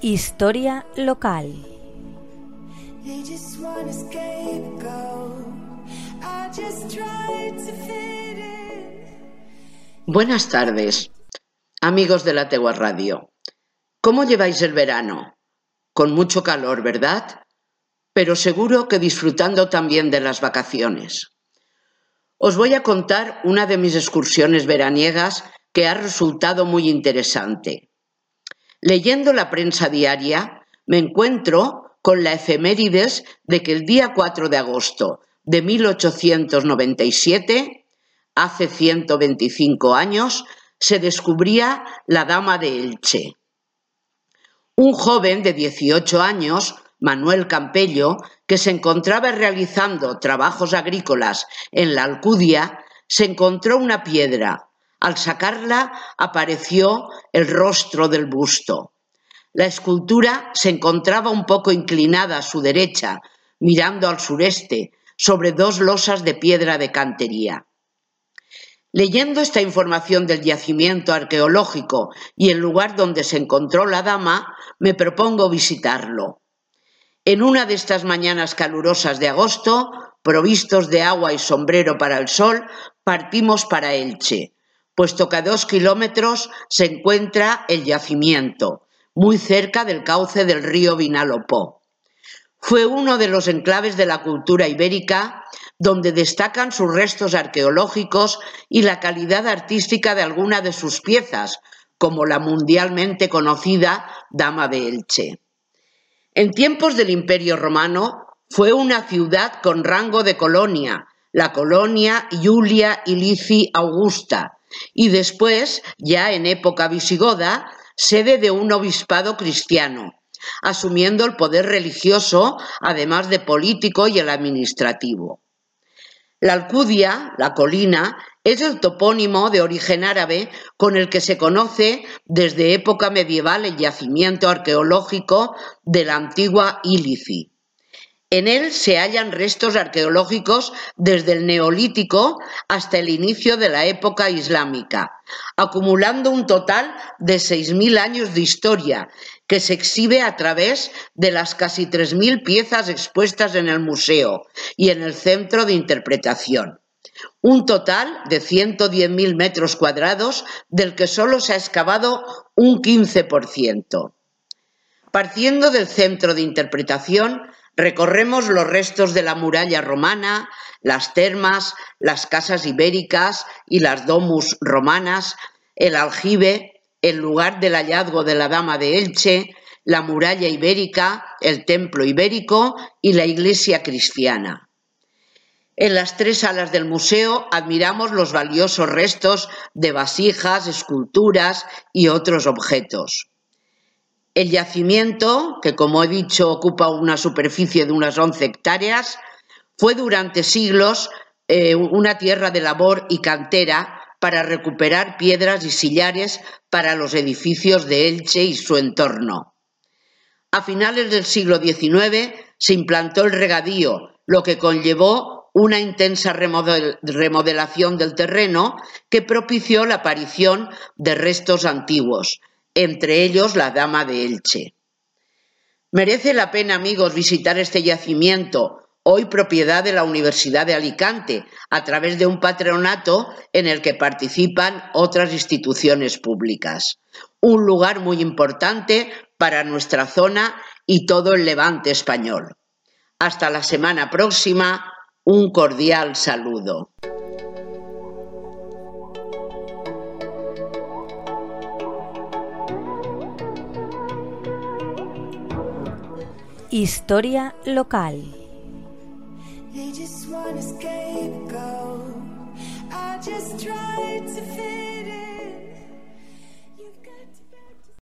Historia local. Buenas tardes, amigos de la Tegua Radio. ¿Cómo lleváis el verano? Con mucho calor, ¿verdad? Pero seguro que disfrutando también de las vacaciones. Os voy a contar una de mis excursiones veraniegas que ha resultado muy interesante. Leyendo la prensa diaria, me encuentro con la efemérides de que el día 4 de agosto de 1897, hace 125 años, se descubría la Dama de Elche. Un joven de 18 años, Manuel Campello, que se encontraba realizando trabajos agrícolas en la Alcudia, se encontró una piedra al sacarla apareció el rostro del busto. La escultura se encontraba un poco inclinada a su derecha, mirando al sureste, sobre dos losas de piedra de cantería. Leyendo esta información del yacimiento arqueológico y el lugar donde se encontró la dama, me propongo visitarlo. En una de estas mañanas calurosas de agosto, provistos de agua y sombrero para el sol, partimos para Elche, puesto que a dos kilómetros se encuentra el yacimiento, muy cerca del cauce del río Vinalopó. Fue uno de los enclaves de la cultura ibérica donde destacan sus restos arqueológicos y la calidad artística de alguna de sus piezas, como la mundialmente conocida Dama de Elche. En tiempos del Imperio Romano fue una ciudad con rango de colonia, la colonia Iulia Ilici Augusta, y después, ya en época visigoda, sede de un obispado cristiano, asumiendo el poder religioso, además de político y el administrativo. La Alcudia, la colina, es el topónimo de origen árabe con el que se conoce desde época medieval el yacimiento arqueológico de la antigua Ilici. En él se hallan restos arqueológicos desde el Neolítico hasta el inicio de la época islámica, acumulando un total de 6.000 años de historia, que se exhibe a través de las casi 3.000 piezas expuestas en el museo y en el centro de interpretación. Un total de 110.000 metros cuadrados, del que solo se ha excavado un 15%. Partiendo del centro de interpretación, Recorremos los restos de la muralla romana, las termas, las casas ibéricas y las domus romanas, el aljibe, el lugar del hallazgo de la Dama de Elche, la muralla ibérica, el templo ibérico y la iglesia cristiana. En las tres salas del museo admiramos los valiosos restos de vasijas, esculturas y otros objetos. El yacimiento, que como he dicho ocupa una superficie de unas 11 hectáreas, fue durante siglos eh, una tierra de labor y cantera para recuperar piedras y sillares para los edificios de Elche y su entorno. A finales del siglo XIX se implantó el regadío, lo que conllevó una intensa remodelación del terreno que propició la aparición de restos antiguos, entre ellos la Dama de Elche. Merece la pena, amigos, visitar este yacimiento, hoy propiedad de la Universidad de Alicante, a través de un patronato en el que participan otras instituciones públicas. Un lugar muy importante para nuestra zona y todo el levante español. Hasta la semana próxima, un cordial saludo. Historia local.